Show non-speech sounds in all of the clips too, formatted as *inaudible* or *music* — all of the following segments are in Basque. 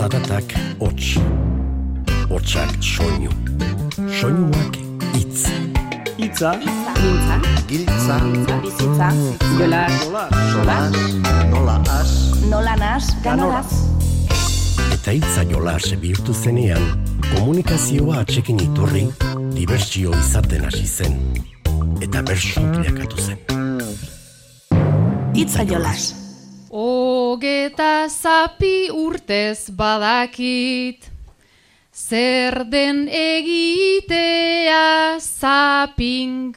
Zaratak hots. Hotsak soinu. Soinuak hitz. Itza, Mintza, Giltza, bizitza, jola, solas, nola as, nola nas, ganoraz. Eta hitza jolas bihurtu zenean, komunikazioa atxekin iturri, dibertsio izaten hasi zen. Eta bersu bilakatu zen. Itza jolas. Ogeta zapi urtez badakit, zer den egitea zaping.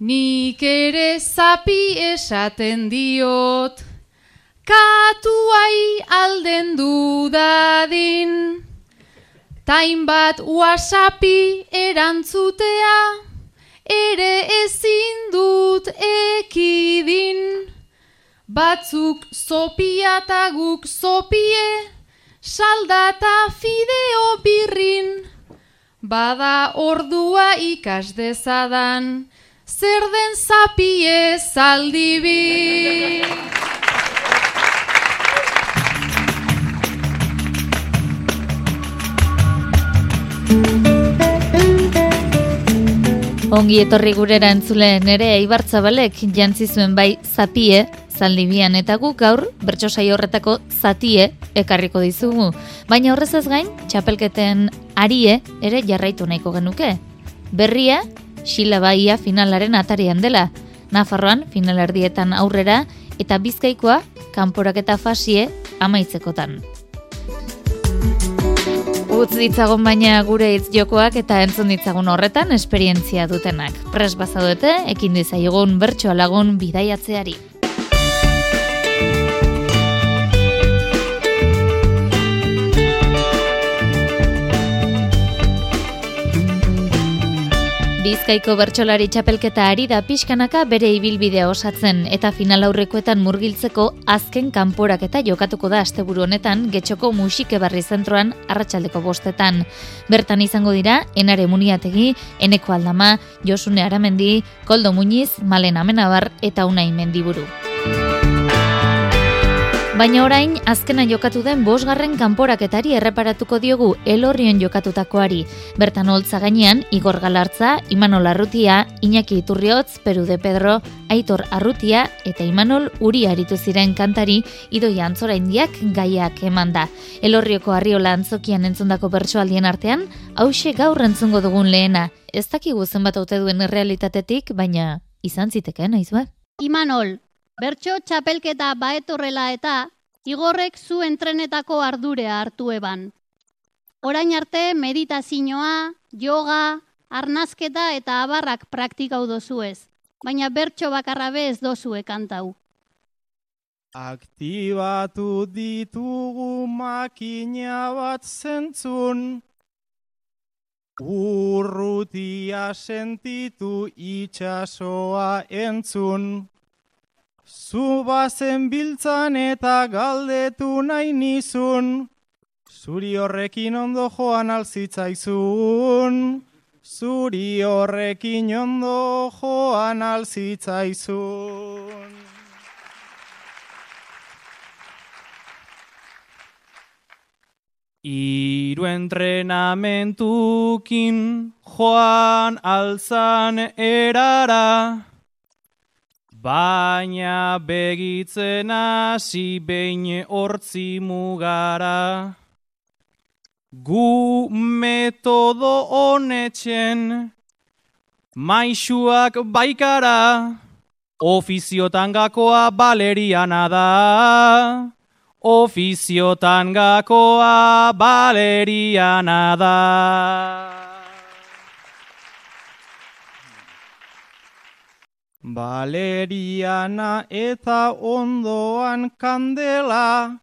Nik ere zapi esaten diot, katuai alden dudadin. Tain bat whatsappi erantzutea, ere ezin dut ekidin. Batzuk zopia eta guk zopie, saldata fideo birrin. Bada ordua ikas dezadan, zer den zapie zaldibi. Ongi etorri gurera entzule nere Eibartzabalek jantzi zuen bai zapie, zaldibian eta guk gaur bertso saio horretako zatie ekarriko dizugu. Baina horrez ez gain, txapelketen arie ere jarraitu nahiko genuke. Berria, Xila Baia finalaren atarian dela. Nafarroan finalerdietan aurrera eta Bizkaikoa kanporaketa fasie amaitzekotan. Utz ditzagun baina gure hitz jokoak eta entzun ditzagun horretan esperientzia dutenak. Pres bazaude, ekin dizaiogun bertsoa lagun bidaiatzeari. Bizkaiko bertsolari txapelketa ari da pixkanaka bere ibilbidea osatzen eta final aurrekoetan murgiltzeko azken kanporak eta jokatuko da asteburu honetan getxoko musike barri zentroan arratsaldeko bostetan. Bertan izango dira, enare muniategi, eneko aldama, josune aramendi, koldo muñiz, malen amenabar eta unai mendiburu. Baina orain, azkena jokatu den bosgarren kanporaketari erreparatuko diogu elorrion jokatutakoari. Bertan holtza gainean, Igor Galartza, Imanol Arrutia, Iñaki Iturriotz, Peru de Pedro, Aitor Arrutia eta Imanol Uri aritu ziren kantari idoia antzora indiak gaiak eman da. Elorrioko arriola antzokian entzundako bertsoaldien artean, hause gaur entzungo dugun lehena. Ez dakigu zenbat haute duen realitatetik, baina izan zitekeen, aizue? Imanol, bertso txapelketa baetorrela eta Igorrek zu entrenetako ardurea hartu eban. Orain arte meditazioa, yoga, arnazketa eta abarrak praktikau dozuez, baina bertso bakarra bez dozue kantau. aktibatu ditugu makina bat zentzun, urrutia sentitu itxasoa entzun. Zu bazen biltzan eta galdetu nahi nizun, zuri horrekin ondo joan alzitzaizun, zuri horrekin ondo joan alzitzaizun. Iru entrenamentukin joan alzan erara, Baina begitzen hasi behin hortzi mugara. Gu metodo honetxen, maixuak baikara, ofiziotan gakoa baleriana da. Ofiziotan gakoa baleriana da. Baleriana eta ondoan kandela,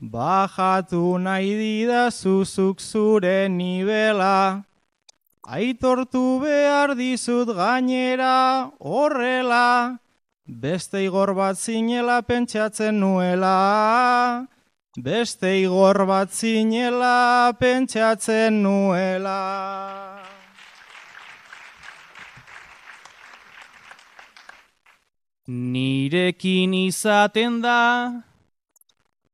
bajatu nahi didazuzuk zure nibela. Aitortu behar dizut gainera horrela, beste igor bat zinela pentsatzen nuela. Beste igor bat zinela pentsatzen nuela. Nirekin izaten da,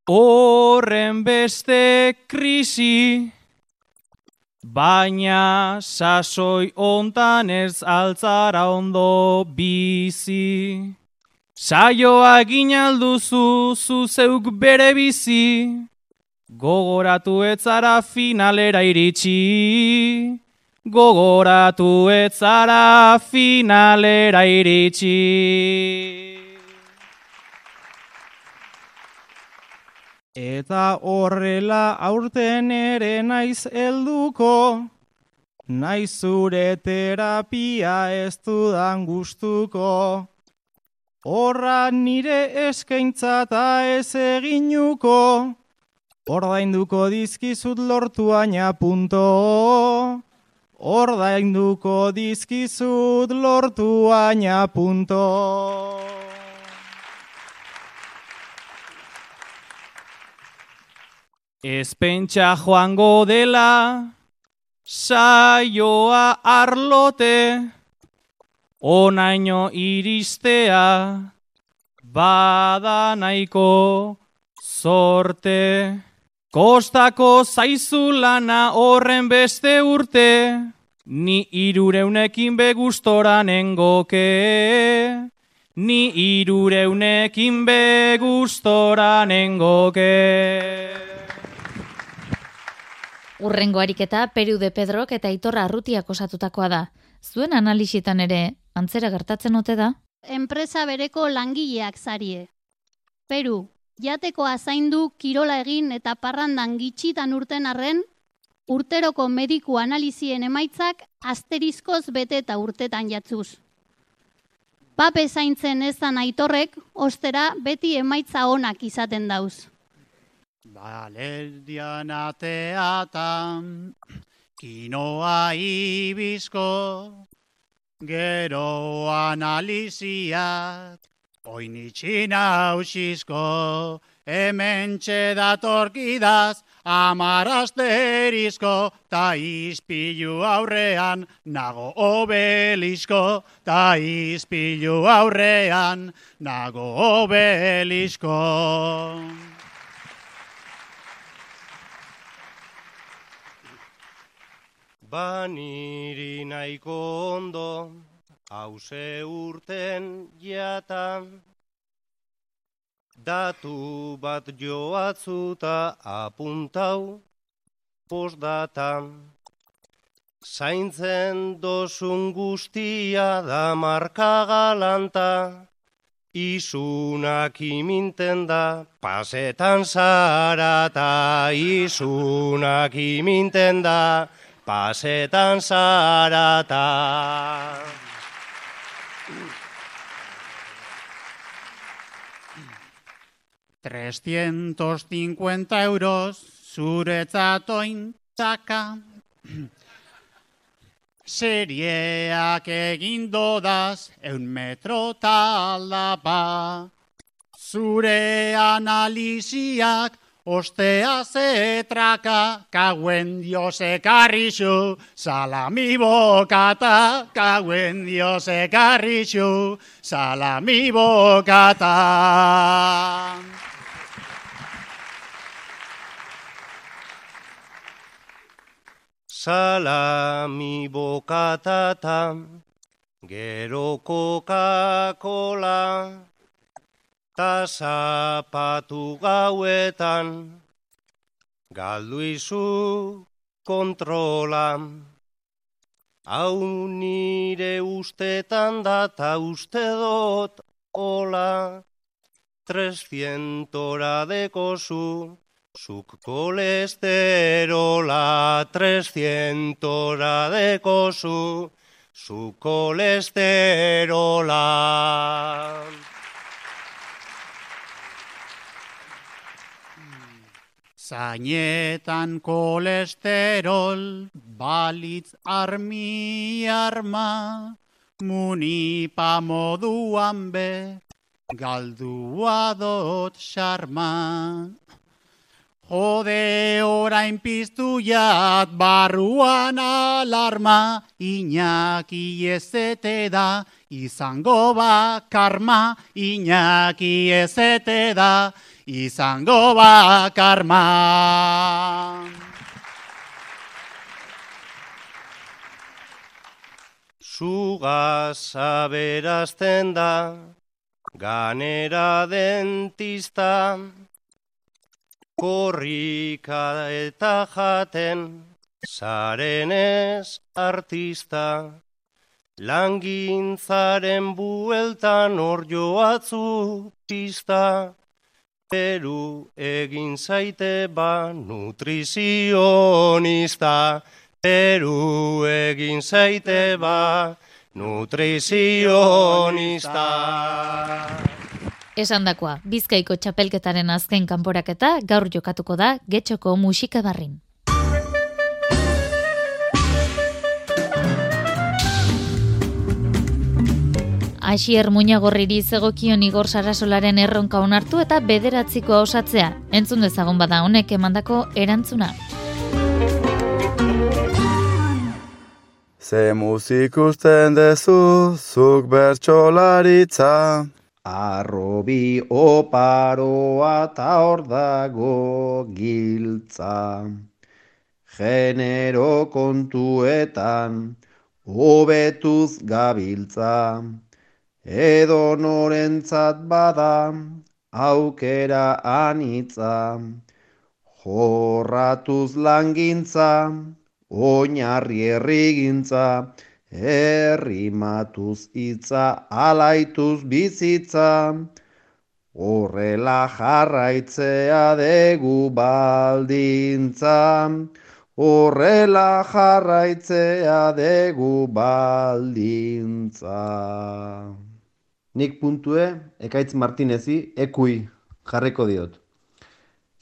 Horren beste krisi, baina sasoi ontan ez altzara ondo bizi. Saioa ginalduzu zu zeuk bere bizi, gogoratu etzara finalera iritsi. Gogoratu etzara finalera iritsi. Eta horrela aurten ere naiz helduko, naiz zure terapia ez dudan gustuko. Horra nire eskaintza eta ez eginuko, ordainduko dizkizut lortu aina punto. Ordainduko dizkizut lortu aina punto. Ez pentsa joango dela, saioa arlote, onaino iristea, bada nahiko sorte. Kostako zaizu lana horren beste urte, ni irureunekin begustora nengoke. Ni irureunekin begustora nengoke. Urrengo ariketa Peru de Pedrok eta Aitorra Arrutiak osatutakoa da. Zuen analixitan ere antzera gertatzen ote da? Enpresa bereko langileak zarie. Peru, jatekoa zaindu kirola egin eta parrandan gitxitan urten arren, urteroko mediku analizien emaitzak asterizkoz bete eta urtetan jatzuz. Pape zaintzen ezan aitorrek, ostera beti emaitza onak izaten dauz. Balerdian ateatan, kinoa ibizko, gero analiziak, oinitxin hausizko, hemen txedatorkidaz, amarasterizko, ta izpilu aurrean, nago obelisko, ta izpilu aurrean, nago obelisko. Baniri nahiko ondo, hause urten jatan, datu bat joatzuta apuntau postdatan. Zaintzen dosun guztia da marka galanta, Isunak iminten da, pasetan zarata, isunak iminten da, pasetan zarata. Trescientos cincuenta euros zuretzat ointzaka. Serieak egin dodaz, eun metro talapa. Zure analiziak Ostea zetraka, kaguen diose karrixu, salami bokata, kaguen diose karrixu, salami bokata. Salami bokatatan, gero Coca-Cola, ta zapatu gauetan, galdu izu kontrola. Hau nire ustetan da ta uste dot ola, trescientora dekozu, zuk kolesterola, trescientora dekozu, zuk kolesterola. Zainetan kolesterol, balitz armi arma, munipa moduan be, galdua dot xarma. Jode orain piztu jat barruan alarma, Iñaki ezete da, izango ba karma, Iñaki ezete da, izango bakarman. Zugaz aberazten da, ganera dentista, korrika eta jaten, zarenez artista. Langintzaren bueltan hor joatzu pista, Peru egin zaite ba nutrizionista, Peru egin zaite ba nutrizionista. Esan dakoa, bizkaiko txapelketaren azken kanporaketa gaur jokatuko da getxoko musika barrin. Asier Muñagorriri zegokion Igor Sarasolaren erronka onartu eta bederatziko osatzea. Entzun dezagon bada honek emandako erantzuna. Ze muzik usten dezu, zuk bertxolaritza. Arrobi oparoa ta hor dago giltza. Genero kontuetan, hobetuz gabiltza. Edo norentzat bada, aukera anitza, jorratuz langintza, oinarri errigintza, errimatuz hitza, alaituz bizitza, horrela jarraitzea degu baldintza, horrela jarraitzea degu baldintza. Nik puntue, ekaitz Martinezi, ekui jarreko diot.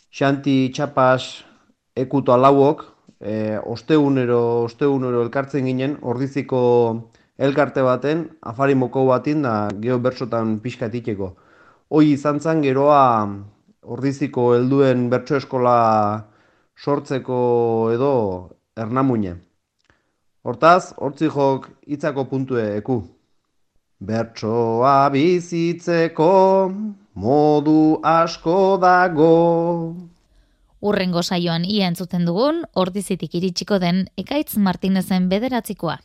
Xanti txapas ekuto alauok, e, osteunero, osteunero elkartzen ginen, ordiziko elkarte baten, afari moko batin, da geho bersotan pixka itiko. Hoi izan zen geroa ordiziko helduen bertso eskola sortzeko edo ernamuine. Hortaz, hortzi jok hitzako puntue eku. Bertsoa bizitzeko modu asko dago. Urrengo saioan ia entzuten dugun, ordizitik iritsiko den Ekaitz Martinezen bederatzikoa.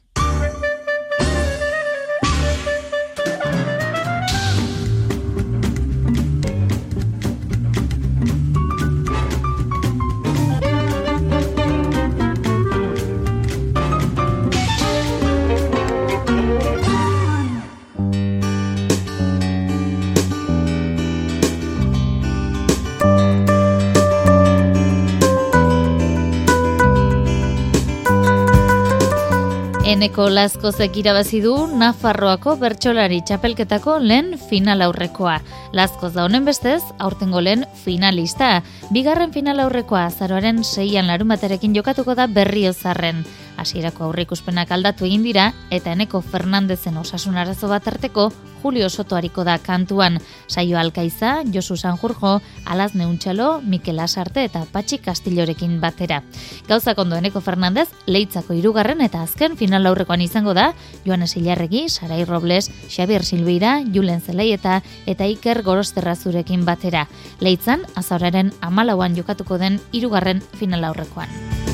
Eneko Lazkozek irabazi du Nafarroako bertsolari txapelketako lehen final aurrekoa. Lazkoz da honen bestez, aurtengo lehen finalista. Bigarren final aurrekoa zaroaren seian larumaterekin jokatuko da berriozarren. Hasierako aurreikuspenak aldatu egin dira eta Eneko Fernandezen osasun arazo bat arteko Julio Sotoariko da kantuan. Saio Alkaiza, Josu Sanjurjo, Alaz Neuntxalo, Mikel Asarte eta Patxi Kastillorekin batera. Gauza kondo Eneko Fernandez, leitzako irugarren eta azken final aurrekoan izango da, Joanes Ilarregi, Sarai Robles, Xabier Silbeira, Julen Zeleieta eta Iker Gorosterrazurekin batera. Leitzan, azauraren amalauan jokatuko den irugarren final aurrekoan.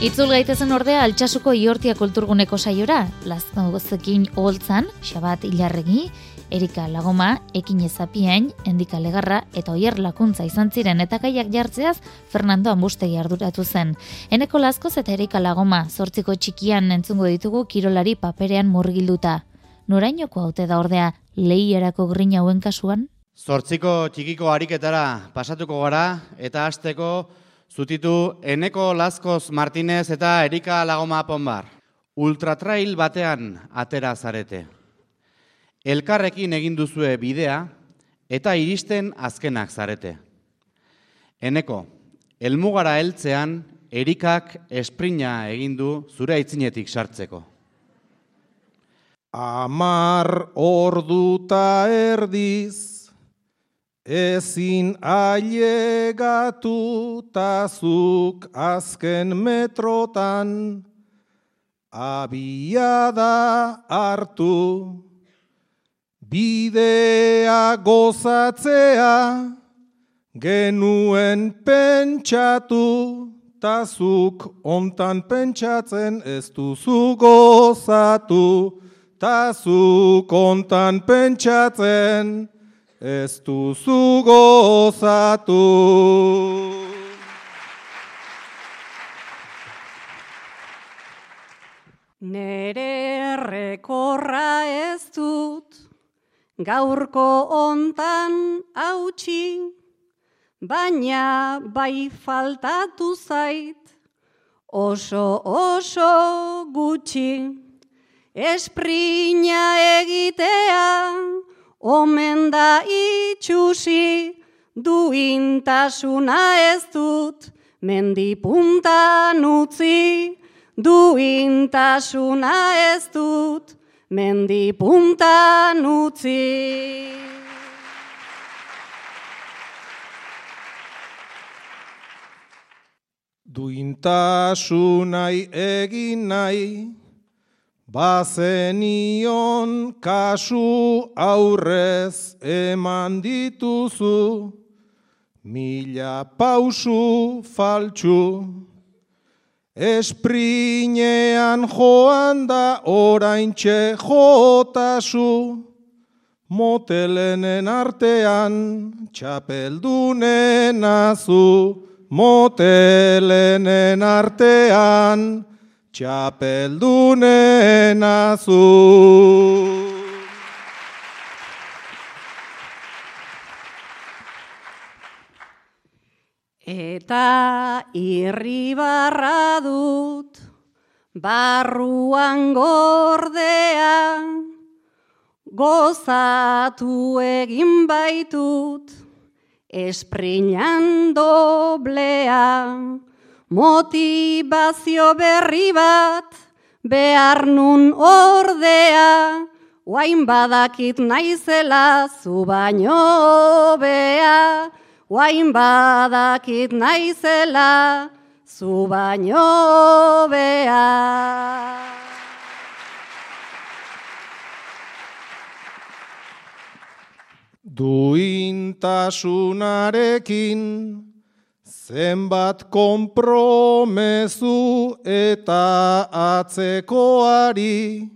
Itzul gaitezen ordea altxasuko iortia kulturguneko saiora, lazkozekin holtzan, xabat ilarregi, Erika Lagoma, Ekin Ezapiain, Endika Legarra eta Oier Lakuntza izan ziren eta kaiak jartzeaz Fernando Ambustegi arduratu zen. Eneko Lazkoz eta Erika Lagoma, zortziko txikian entzungo ditugu kirolari paperean murgilduta. Norainoko haute da ordea lehierako grina hauen kasuan? Zortziko txikiko ariketara pasatuko gara eta hasteko Zutitu Eneko Lazkoz Martinez eta Erika Lagoma Ponbar. Ultratrail batean atera zarete. Elkarrekin egin duzue bidea eta iristen azkenak zarete. Eneko, elmugara heltzean Erikak esprina egin du zure aitzinetik sartzeko. Amar orduta erdiz Ezin ailegatu tazuk azken metrotan, abiada hartu, bidea gozatzea, genuen pentsatu, tazuk ontan pentsatzen ez duzu gozatu, tazuk ontan pentsatzen ez duzu gozatu. Nere errekorra ez dut, gaurko ontan hautsi, baina bai faltatu zait, oso oso gutxi. Esprina egitea, omen da itxusi, duintasuna ez dut, mendipuntan utzi, duintasuna ez dut, mendipuntan utzi. Duintasunai egin nahi, bazenion kasu aurrez eman dituzu, mila pausu faltsu, esprinean joan da oraintxe jotasu, motelenen artean txapeldunen azu, motelenen artean txapeldunen azu. Eta irribarra dut, barruan gordea, gozatu egin baitut, esprinan doblea, motivazio berri bat, behar nun ordea, Oain badakit naizela zu baino bea, Oain badakit naizela zu baino bea. Duintasunarekin zenbat konpromezu eta atzekoari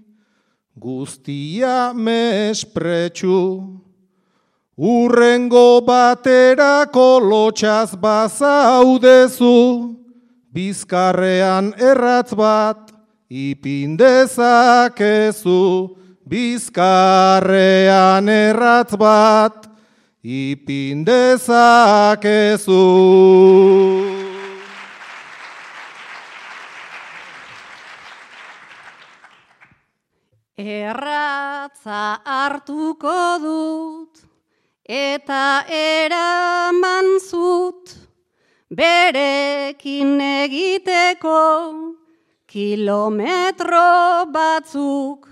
guztia mespretxu. Urrengo baterako lotxaz bazaudezu, bizkarrean erratz bat ipindezakezu, bizkarrean erratz bat ipindezakezu. Erratza hartuko dut, eta eraman zut, berekin egiteko kilometro batzuk,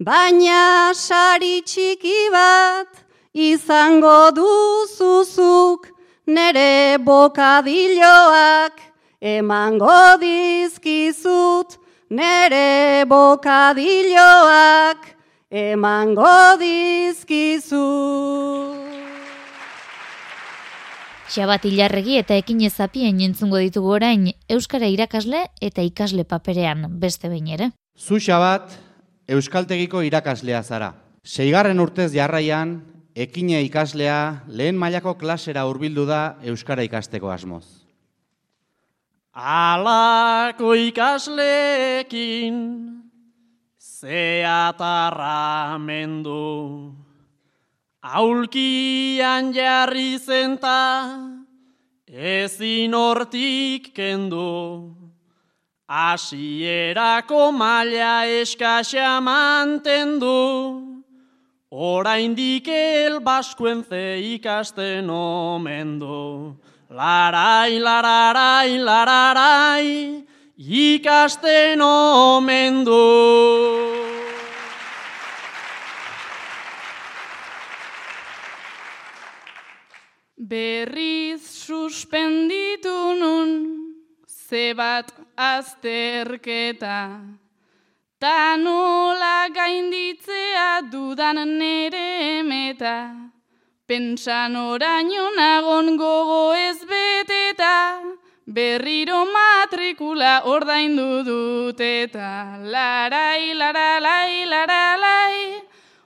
baina sari txiki bat izango duzuzuk, nere bokadilloak emango dizkizut, nere bokadilloak emango dizkizu. Xabat hilarregi eta ekin ezapien entzungo ditugu orain Euskara irakasle eta ikasle paperean beste behin ere. Zu xabat, Euskaltegiko irakaslea zara. Seigarren urtez jarraian, ekine ikaslea lehen mailako klasera hurbildu da Euskara ikasteko asmoz. Alako ikasleekin zeatarra mendu, aulkian jarri zenta ezin hortik kendu, asierako maila eskaxa mantendu, oraindik el baskuen ze ikasten omendu. Larai, lararai, lararai, ikasten omen du. Berriz suspenditu nun, zebat azterketa, ta nola gainditzea dudan nere emeta. Pentsan oraino nagon gogo ez beteta, berriro matrikula ordaindu dut eta larai, laralai, laralai,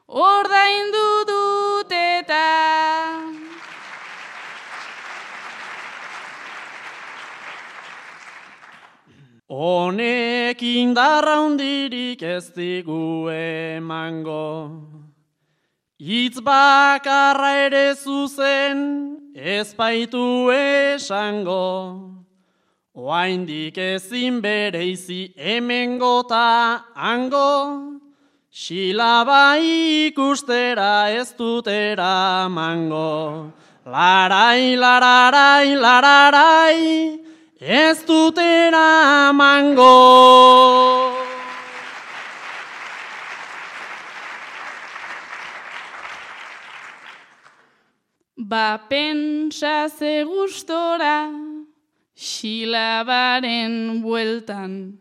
ordaindu dut eta. Honek indarra hundirik ez digu emango. Itz bakarra ere zuzen ez baitu esango. Oaindik ezin bere izi hemen gota hango. Silaba ikustera ez dutera mango. Larai, lararai, lararai, ez dutera mango. Ba pentsa ze gustora, xilabaren bueltan,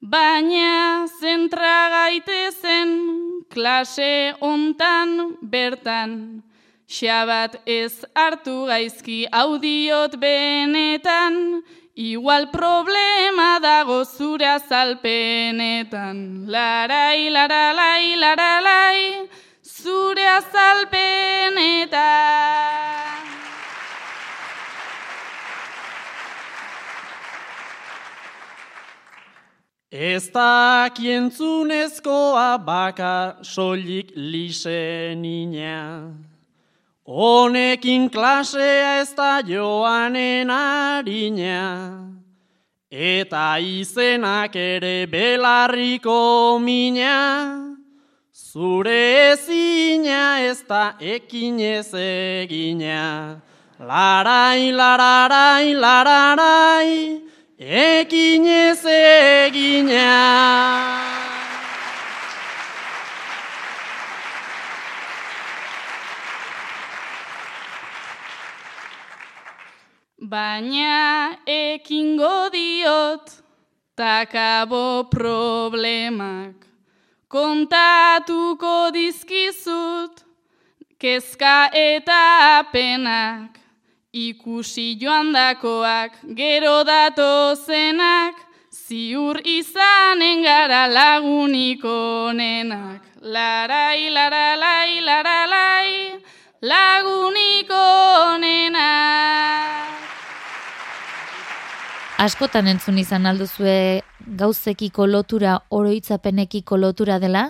baina zentra gaitezen klase ontan bertan, xabat ez hartu gaizki audiot benetan, igual problema dago zure azalpenetan. Larai, laralai, laralai, zure azalpenetan. Ez da kientzunezkoa baka soilik lisenina. Honekin klasea ez da joanen harina. Eta izenak ere belarriko mina. Zure ezina ez da ekin ez egina. Larai, lararai, lararai, ekin ez egina. Baina ekingo diot, takabo problemak. Kontatuko dizkizut, kezka eta apenak. Ikusi joan dakoak, gero datozenak, ziur izanen gara lagunik onenak. Larai, laralai, laralai, lagunik onenak. Askotan entzun izan alduzue gauzekiko lotura oroitzapenekiko lotura dela,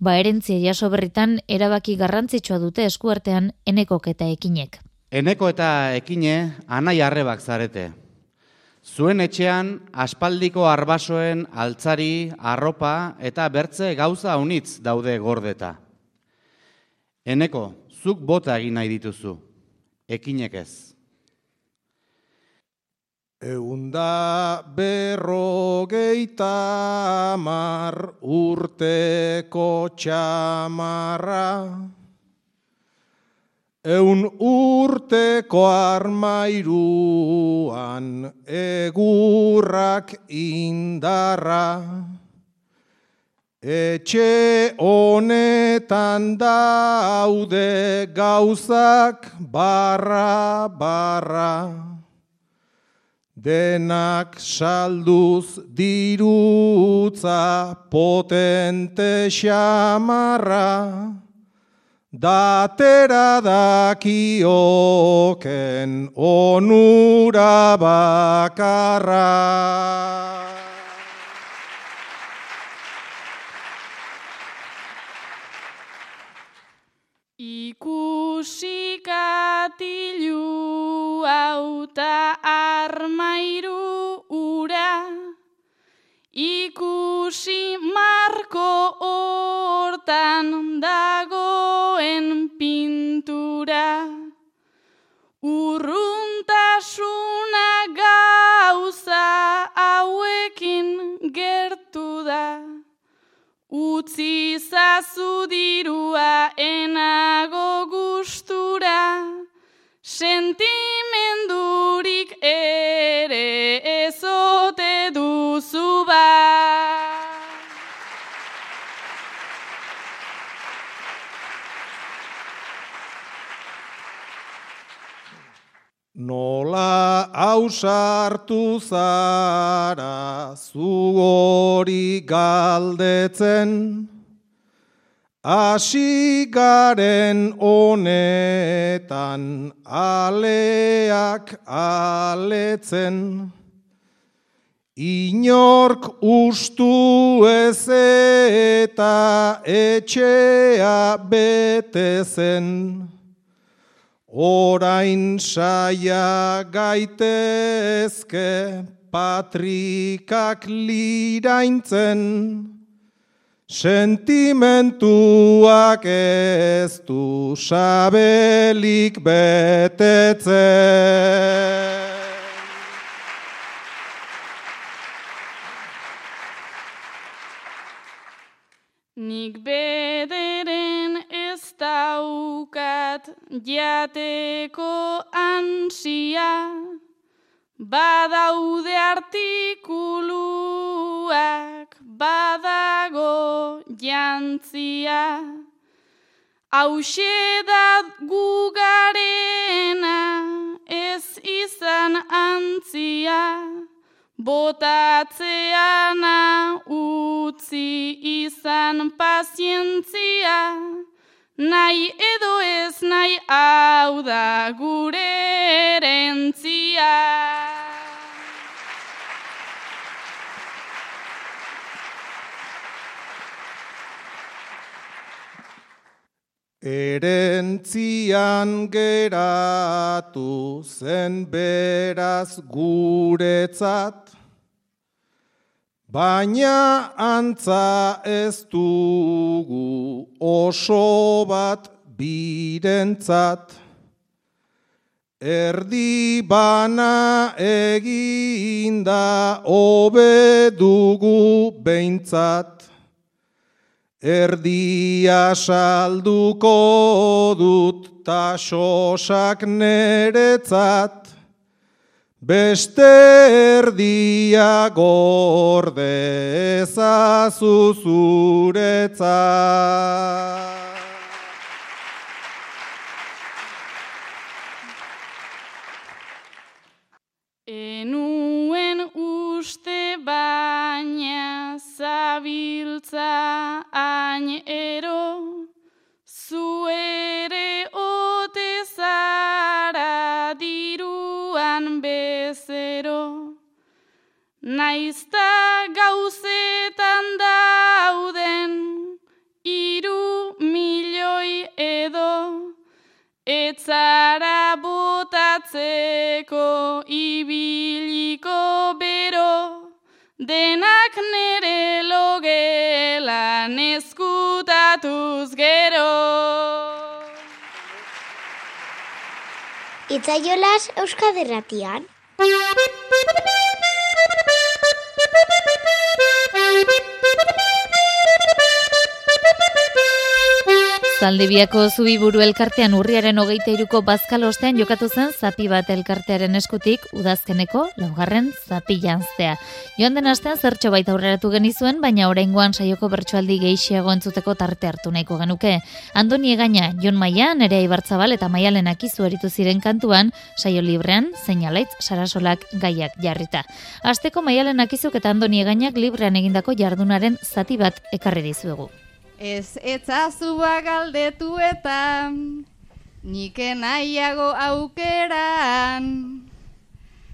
ba erentzia jaso berritan erabaki garrantzitsua dute eskuartean enekok eta ekinek. Eneko eta ekine anai arrebak zarete. Zuen etxean aspaldiko arbasoen altzari, arropa eta bertze gauza unitz daude gordeta. Eneko, zuk bota egin nahi dituzu, ekinek ez. Eunda berrogeita mar urteko txamarra, Eun urteko armairuan egurrak indarra, Etxe honetan daude gauzak barra barra. Denak salduz dirutza potente xamarra, datera dakioken onura bakarra. Ikusi katilu auta armairu ura, ikusi marko hortan dagoen pintura, urruntasuna gauza hauekin da. Utzi zazu dirua enago gustura, sentimendurik ere ezote duzu ba. Nola hausartu zara zu hori galdetzen, Asi garen honetan aleak aletzen, Inork ustu ez eta etxea betezen, Orain saia gaitezke patrikak liraintzen, sentimentuak ez du sabelik betetzen. Nik bederen jateko ansia, badaude artikuluak, badago jantzia. Hauxe da gugarena ez izan antzia, Botatzeana utzi izan pazientzia, nahi edo ez nahi hau da gure erentzia. Erentzian geratu zen beraz guretzat, baina antza ez dugu oso bat birentzat. Erdi bana eginda hobe dugu behintzat. Erdia salduko dut ta sosak neretzat, beste erdia gorde ezazu zuretzat. Enuen uste baina zabiltza hain ero, Naizta gauzetan dauden iru milioi edo, Etzara botatzeko ibiliko bero, denak nere logela neskutatuz gero. Itzaiolas Euskaderratian. beep, beep. Zaldibiako zubiburu elkartean urriaren hogeita iruko bazkal ostean jokatu zen zapi bat elkartearen eskutik udazkeneko laugarren zapi janztea. Joan den astean zertxo baita aurreratu genizuen, baina oraingoan saioko bertsoaldi gehiago entzuteko tarte hartu nahiko genuke. Andoni egaina, Jon Maia, Nerea Ibartzabal eta Maialen akizu eritu ziren kantuan, saio librean, zeinalaitz, sarasolak gaiak jarrita. Asteko Maialen akizuk eta Andoni egainak librean egindako jardunaren zati bat ekarri dizuegu. Ez etzazu galdetu eta nike nahiago aukeran.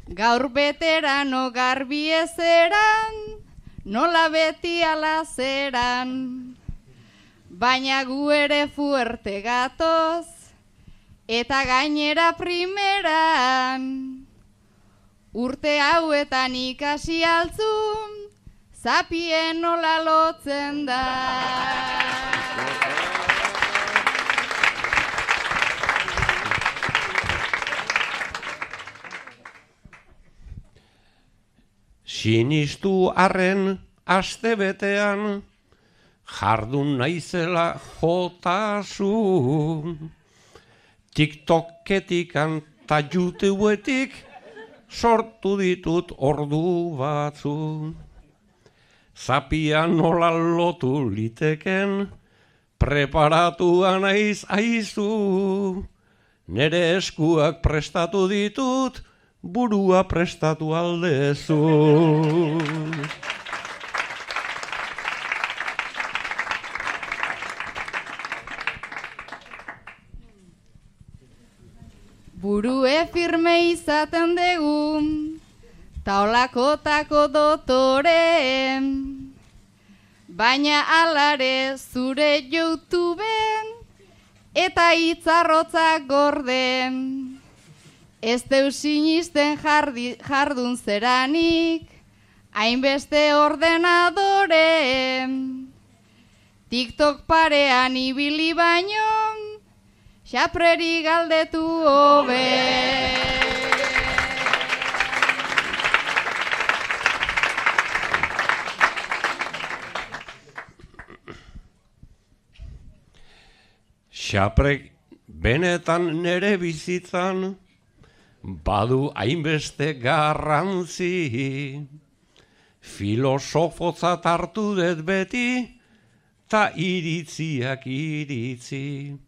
Gaur beterano garbi ezeran, nola beti alazeran. Baina gu ere fuerte gatoz, eta gainera primeran. Urte hauetan ikasi altzun, zapien nola lotzen da. Sinistu arren aste betean, jardun naizela jotasu. TikToketik ta YouTubeetik sortu ditut ordu batzu. Zapia nola lotu liteken, preparatua naiz aizu. nere eskuak prestatu ditut, burua prestatu aldezu. Burue firme izaten dugu, taolakotako dotore, baina alare zure YouTubeen eta hitzarrotzak gorden. Ez deu sinisten jardi, jardun zeranik, hainbeste ordenadore. TikTok parean ibili baino, xapreri galdetu hobe. Xaprek benetan nere bizitzan, badu hainbeste garrantzi. Filosofotzat hartu dut beti, ta iritziak iritzi.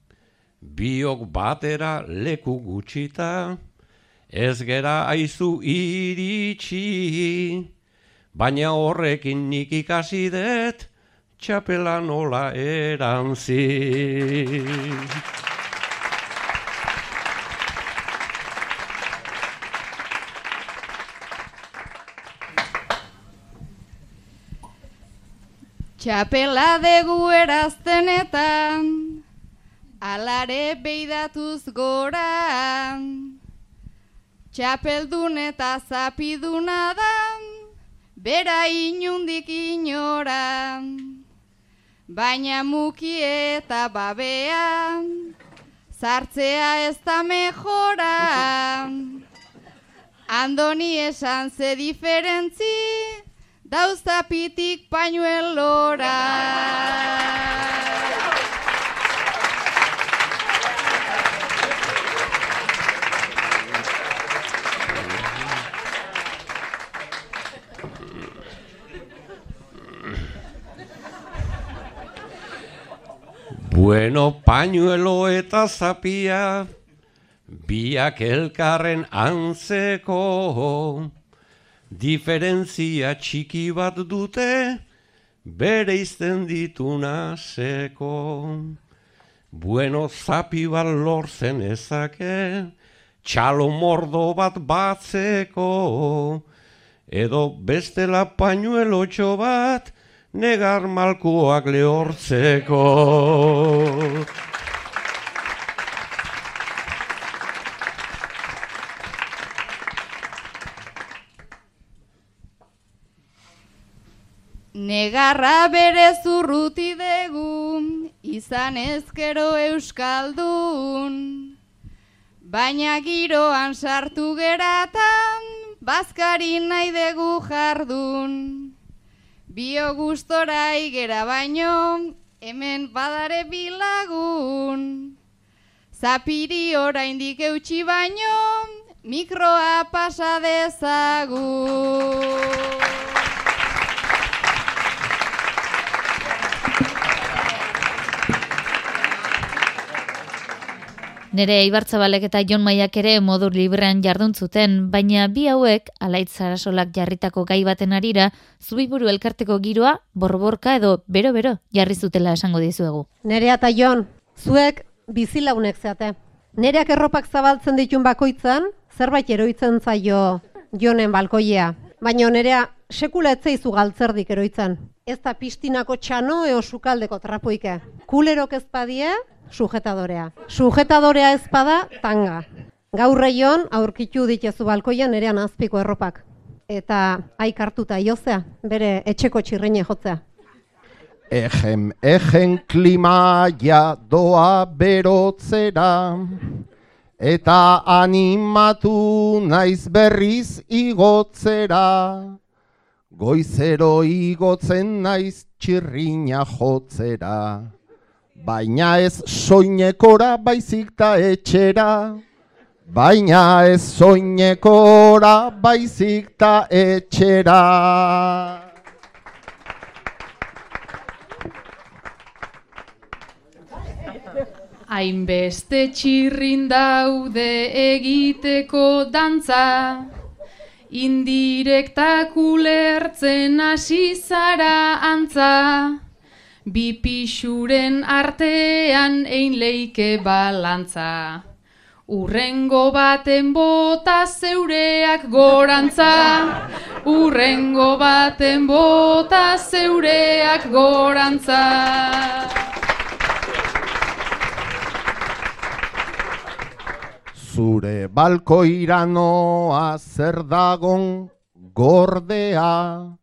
Biok batera leku gutxita, ez gera aizu iritsi. Baina horrekin nik ikasi dut, txapela nola erantzi. Txapela degu eraztenetan, alare beidatuz gora. Txapeldun eta zapiduna da, bera inundik inora. Baina muki eta babea, zartzea ez da mejora. Andoni esan ze diferentzi, dauztapitik pañuelora. Bueno, pañuelo eta zapia, biak elkarren antzeko, diferentzia txiki bat dute, bere izten dituna seko. Bueno, zapi bat lortzen ezake, txalo mordo bat batzeko, edo bestela pañuelotxo bat, negar malkuak lehortzeko. Negarra bere zurruti dugu, izan ezkero euskaldun. Baina giroan sartu geratan, bazkari nahi dugu jardun. Bio gustora igera baino, hemen badare bilagun. Zapiri oraindik eutxi baino, mikroa pasa dezagun. Nere Ibartzabalek eta Jon Maiak ere modu librean jardun zuten, baina bi hauek alaitz zarasolak jarritako gai baten arira, zubiburu elkarteko giroa borborka edo bero-bero jarri zutela esango dizuegu. Nerea eta Jon, zuek bizilaunek zeate. Nereak erropak zabaltzen ditun bakoitzan, zerbait eroitzen zaio Jonen balkoia. Baina nerea sekula etzeizu galtzerdik eroitzen. Ez da pistinako txano eo sukaldeko trapoike. Kulerok ez sujetadorea. Sujetadorea ez bada, tanga. Gaur reion, aurkitu ditezu balkoian nerean azpiko erropak. Eta aik hartuta jozea, bere etxeko txirreine jotzea. Egen, egen klimaia doa berotzera, eta animatu naiz berriz igotzera. Goizero igotzen naiz txirrina jotzera, baina ez soinekora baizik ta etxera. Baina ez soinekora baizik ta etxera. Hainbeste txirrin daude egiteko dantza, indirektak ulertzen hasi zara antza, bi pixuren artean ein leike balantza. Urrengo baten bota zeureak gorantza, urrengo baten bota zeureak gorantza. Zure balkoira noa zer dagon gordea,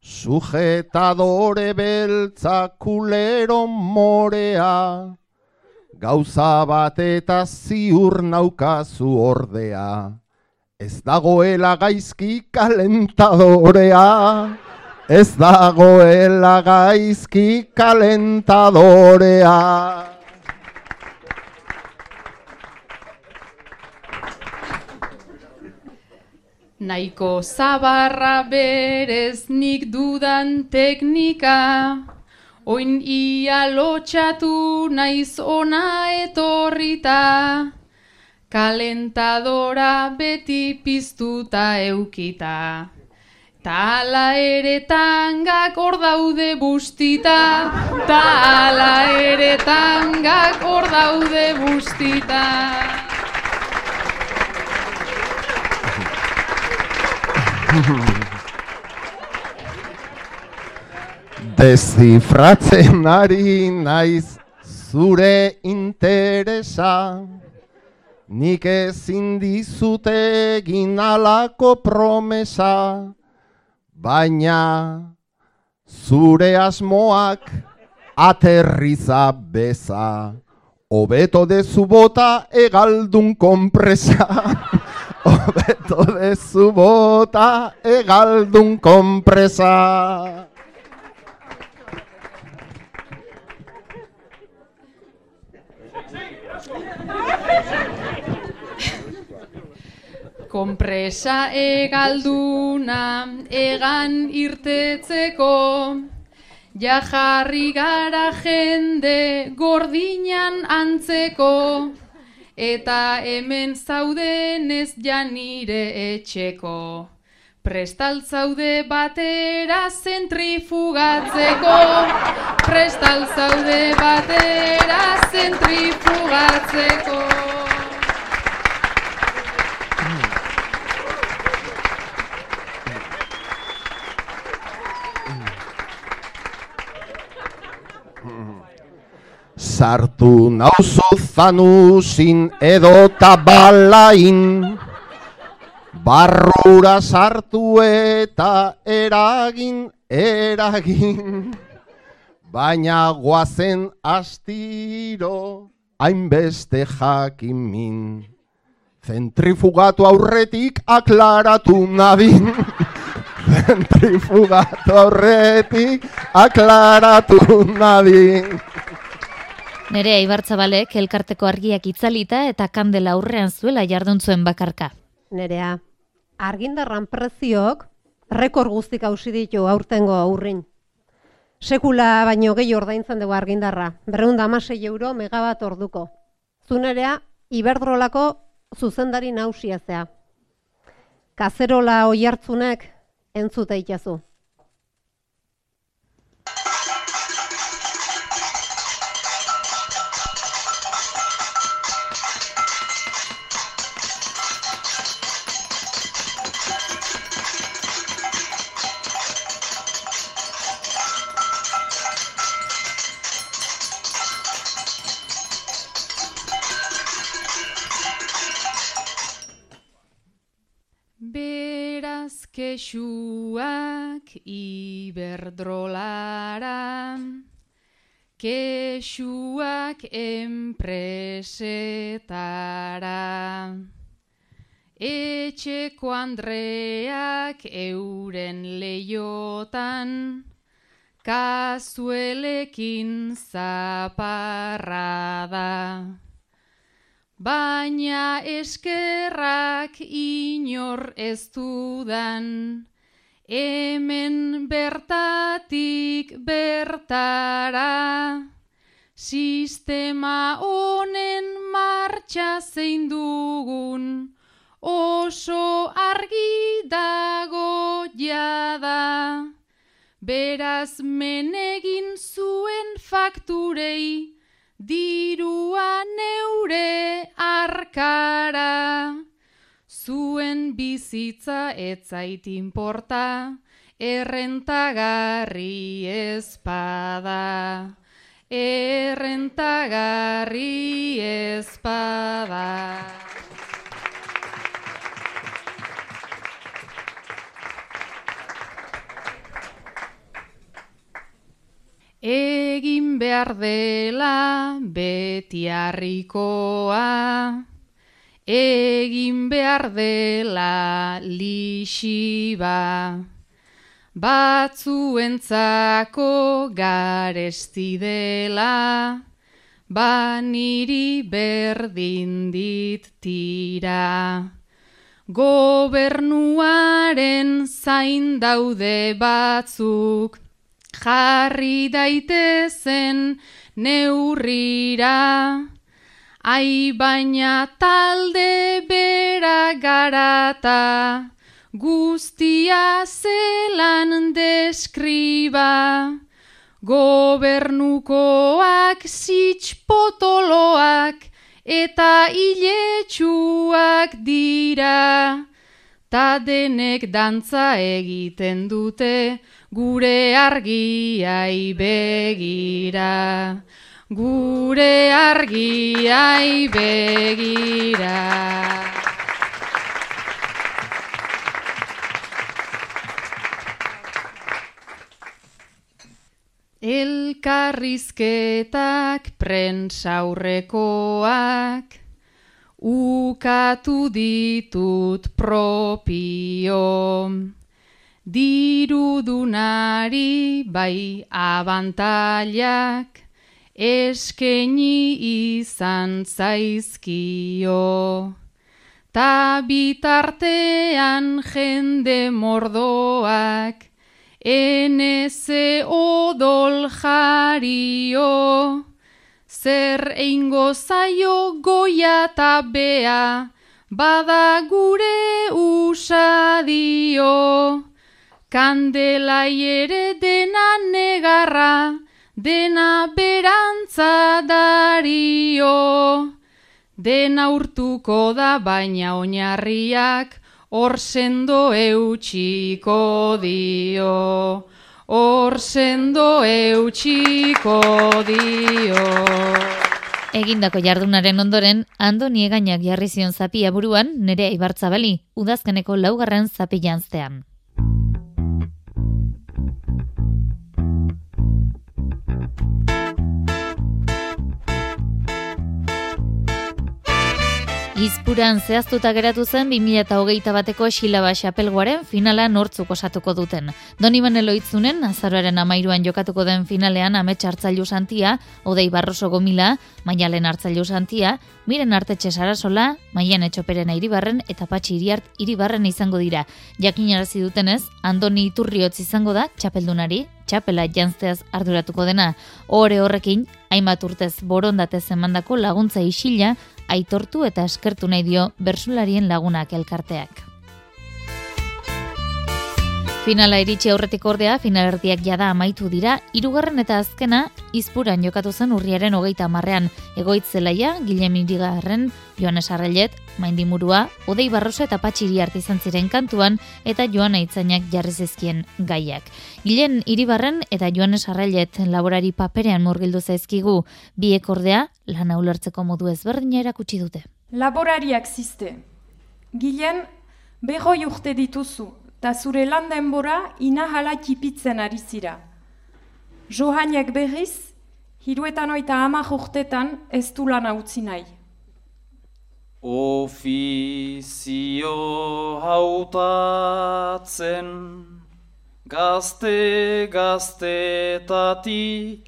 sujetadore beltza kulero morea, gauza bat eta ziur naukazu ordea, ez dagoela gaizki kalentadorea, ez dagoela gaizki kalentadorea. Naiko zabarra berez nik dudan teknika, oin ia lotxatu naiz ona etorrita, kalentadora beti piztuta eukita. Tala ere tangak hor daude bustita, tala ere tangak hor daude bustita. *laughs* Dezifratzen ari naiz zure interesa, nik ezin dizut egin alako promesa, baina zure asmoak aterriza beza, hobeto dezu bota egaldun konpresa. *laughs* Hobeto dezu bota egaldun konpresa. Konpresa egalduna egan irtetzeko, ja jarri gara jende gordinan antzeko, eta hemen zauden ez janire etxeko. Prestal zaude batera zentrifugatzeko, prestal zaude batera zentrifugatzeko. Sartu nauzu zanusin edo tabalain, barrura sartu eta eragin, eragin. Baina guazen astiro, hainbeste jakimin. Zentrifugatu aurretik aklaratu nabin. Zentrifugatu aurretik aklaratu nabin. Nerea Ibartzabalek elkarteko argiak itzalita eta kandela aurrean zuela jarduntzuen bakarka. Nerea, argindarran preziok rekor guztik hausi ditu aurtengo aurrin. Sekula baino gehi ordaintzen dugu argindarra, berreun damasei euro megabat orduko. Zunerea, Iberdrolako zuzendari nausia zea. Kazerola oi hartzunek entzute itazu. Kexuak enpresetara. Etxeko Andreak euren leiotan, kazuelekin zaparra da. Baina eskerrak inor ez dudan, hemen bertatik bertara, Sistema honen martxa zein dugun, oso argi dago jada. Beraz menegin zuen fakturei, dirua neure arkara. Zuen bizitza etzait inporta, errentagarri ezpada. Errentagarri ezpada. Egin behar dela beti harrikoa, egin behar dela lixiba, batzuentzako garesti dela, ba niri berdin dit tira. Gobernuaren zain daude batzuk, jarri daitezen neurrira, ai baina talde bera garata, guztia zelan deskriba, gobernukoak zitspotoloak eta iletsuak dira, ta denek dantza egiten dute, gure argiai begira, gure argiai begira. Elkarrizketak prensaurrekoak, ukatu ditut propio. Dirudunari bai abantailak, eskeni izan zaizkio. Ta bitartean jende mordoak, eneze odol jario. Zer eingo zaio goia ta bea, bada gure usadio. Kandelai ere dena negarra, dena berantza dario. Dena urtuko da baina oinarriak, hor sendo eutxiko dio. Hor sendo eutxiko dio. Egindako jardunaren ondoren, ando niegainak jarri zion zapia buruan, nere ibartzabali, udazkeneko laugarren zapi janztean. Thank you. Izpuran zehaztuta geratu zen 2008 bateko Xilaba Xapelgoaren finala nortzuk osatuko duten. Doni Baneloitzunen, azaroaren amairuan jokatuko den finalean amets hartzailu santia, Odei Barroso Gomila, Maialen hartzailu santia, Miren Artetxe Sarasola, Maian Etxoperen Iribarren eta Patxi Iriart Iribarren izango dira. Jakinarazi dutenez, Andoni Iturriotz izango da txapeldunari, txapela janzteaz arduratuko dena. Ore horrekin, hainbat urtez borondatez emandako laguntza isila, aitortu eta eskertu nahi dio bersularien lagunak elkarteak. Finala iritsi aurretik ordea, finalerdiak jada amaitu dira, irugarren eta azkena izpuran jokatu zen urriaren hogeita marrean, egoitzelaia, Gilem Irigarren, Joanes Arrelet, Maindimurua, Odei Barroso eta Patxiri izan ziren kantuan eta Joan Aitzainak jarri zizkien gaiak. Gilen Iribarren eta Joanes Arrelet laborari paperean murgildu zaizkigu, biek ordea lana ulertzeko modu ezberdina erakutsi dute. Laborariak ziste. Gilen, behoi urte dituzu, eta zure lan denbora inahala tipitzen ari zira. Johaniek berriz, hiruetan oita amak urtetan ez du lan utzi nahi. Ofizio hautatzen gazte gaztetatik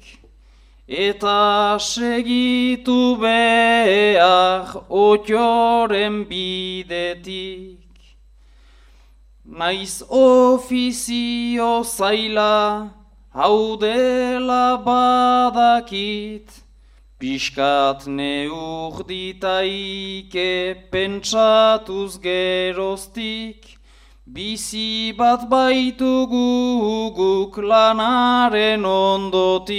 eta segitu behar otioren bidetik. Naiz ofizio zaila hau dela badakit Piskat neur ditaike pentsatuz geroztik, bizi bat baitugu guk lanaren ondotik.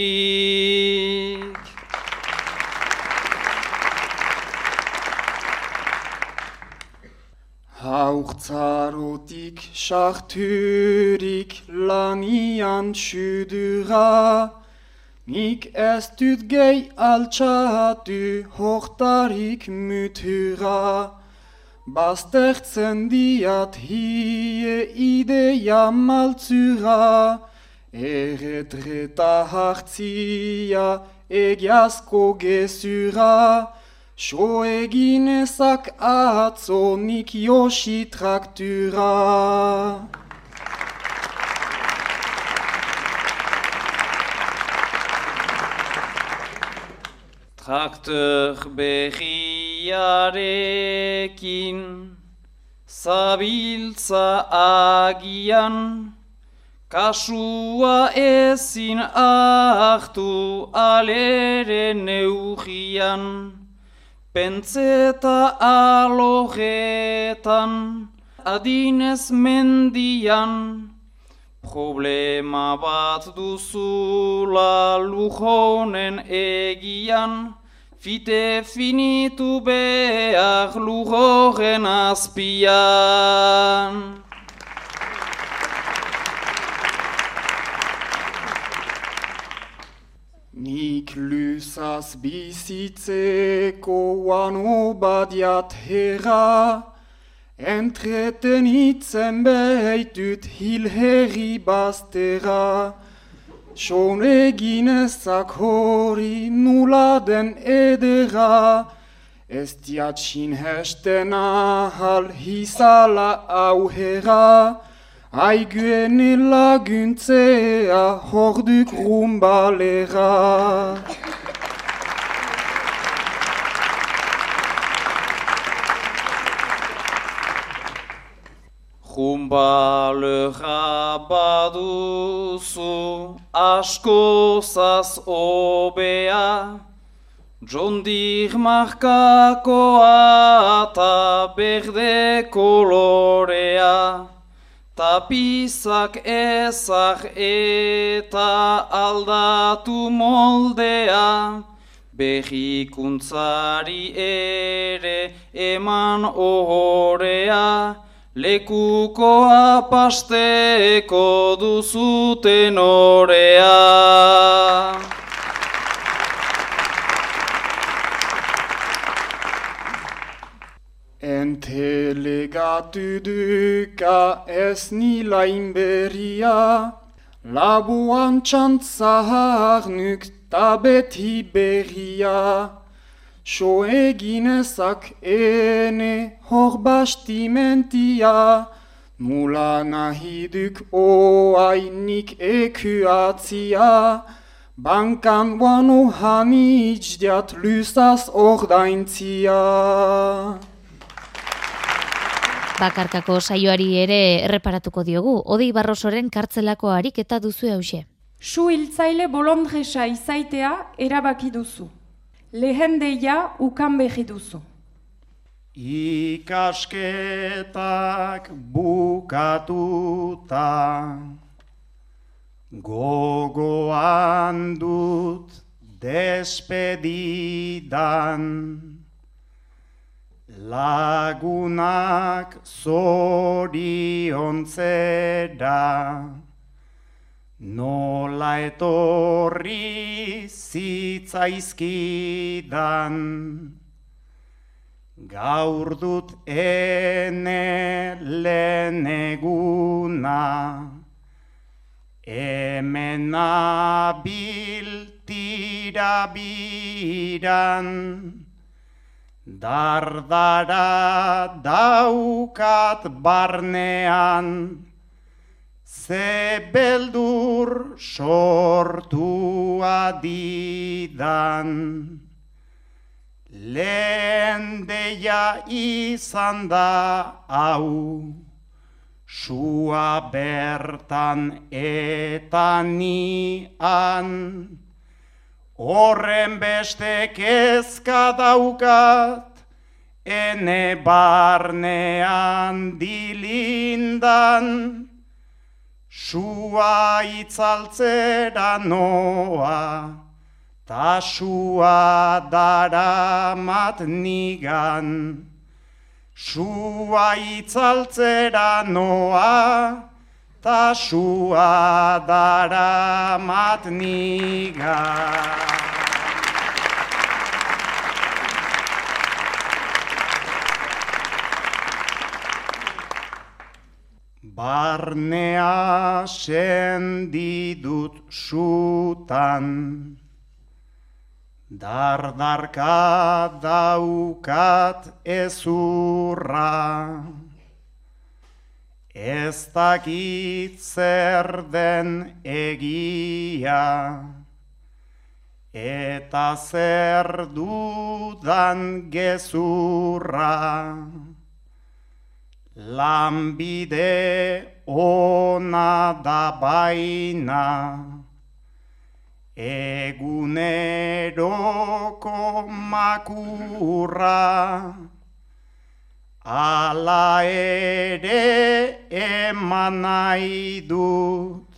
Hauchtzarotik sarturik lanian txudura, nik ez dut gehi altxatu hochtarik mutura. Baztertzen diat hie ideia maltzura, erretreta hartzia egiazko gezura, So egin ezak atzo nik traktura. Traktor berriarekin zabiltza agian, kasua ezin ahtu alere neugian. Pentseta alogetan, adinez mendian, problema bat duzula lujonen egian, fite finitu behar lujoren azpian. Nik lusaz bizitzeko wano badiat herra, entretenitzen behitut hilherri baztera. Son egin ezak hori nula den edera, ez diatxin hesten ahal hisala auhera, Aigüene laguntzea horduk rumbalera. Rumbalera baduzu asko zaz obea, Jondir markakoa eta berde kolorea. Tapizak ezak eta aldatu moldea, Behikuntzari ere eman ohorea, Lekukoa pasteko duzuten orea. Entelegatu duka ez nilain berria, labuan txantzahar nuk tabeti berria. So egin ezak ene hor bastimentia, mula nahi duk oainik ekuatzia, bankan wano hanitz lusaz ordaintzia. Bakarkako saioari ere erreparatuko diogu, Odi Barrosoren kartzelako ariketa duzu hause. Su hiltzaile bolondresa izaitea erabaki duzu. Lehen deia ukan behi duzu. Ikasketak bukatuta Gogoan dut despedidan Lagunak zoriontzera. Nola etorri zitzaizkidan? Gaur dut ene leneguna Hemen abil tirabiran Dardara daukat barnean, ze beldur sortu adidan. Lehen deia izan da hau, sua bertan eta nian, Horren beste kezka daukat, ene barnean dilindan, sua itzaltzera noa, ta sua daramat nigan. Sua itzaltzera noa, ta sua daramat nigan. Barnea sendidut sutan, dardarka daukat ezurra, ez dakit zer den egia, eta zer dudan gezurra. Lanbide ona da baina, eguneroko makurra, ala ere eman nahi dut,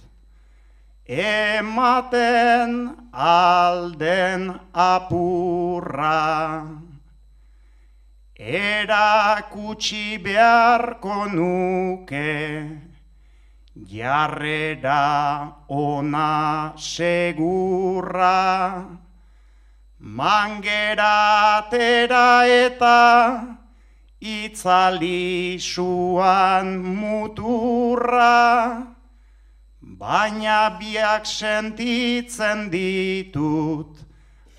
ematen alden apurra. Erakutsi beharko nuke, jarrera ona segurra, mangeratera eta itzali suan muturra, baina biak sentitzen ditut,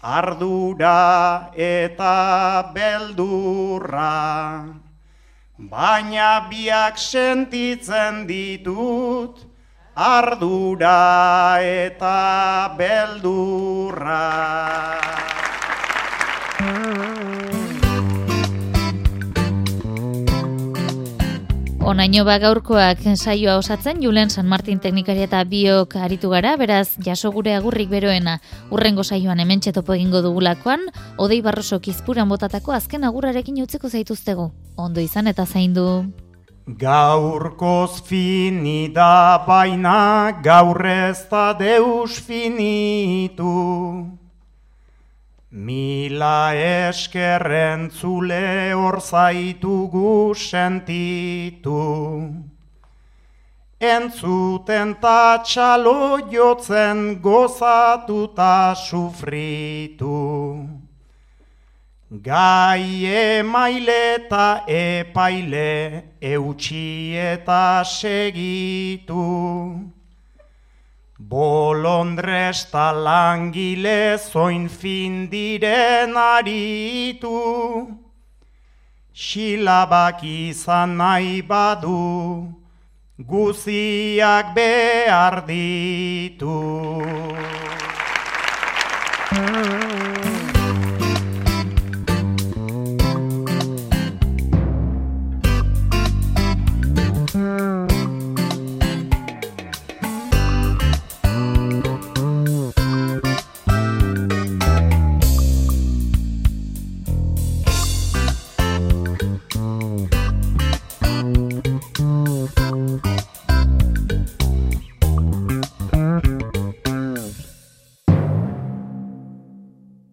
ardura eta beldurra, baina biak sentitzen ditut, ardura eta beldurra. Onaino ba gaurkoak saioa osatzen Julen San Martin teknikari eta biok aritu gara, beraz jaso gure agurrik beroena urrengo saioan hementxe topo egingo dugulakoan, Odei Barroso kizpuran botatako azken agurrarekin utzeko zaituztegu. Ondo izan eta zaindu. Gaurkoz fini da baina gaur ez da deus finitu. Mila eskerren zule hor zaitugu sentitu. Entzuten ta txalo jotzen gozatu ta sufritu. Gai emaile eta epaile eutxi eta segitu. Bolondrez langile zoin fin diren aritu, Xilabak izan nahi badu, guziak behar ditu.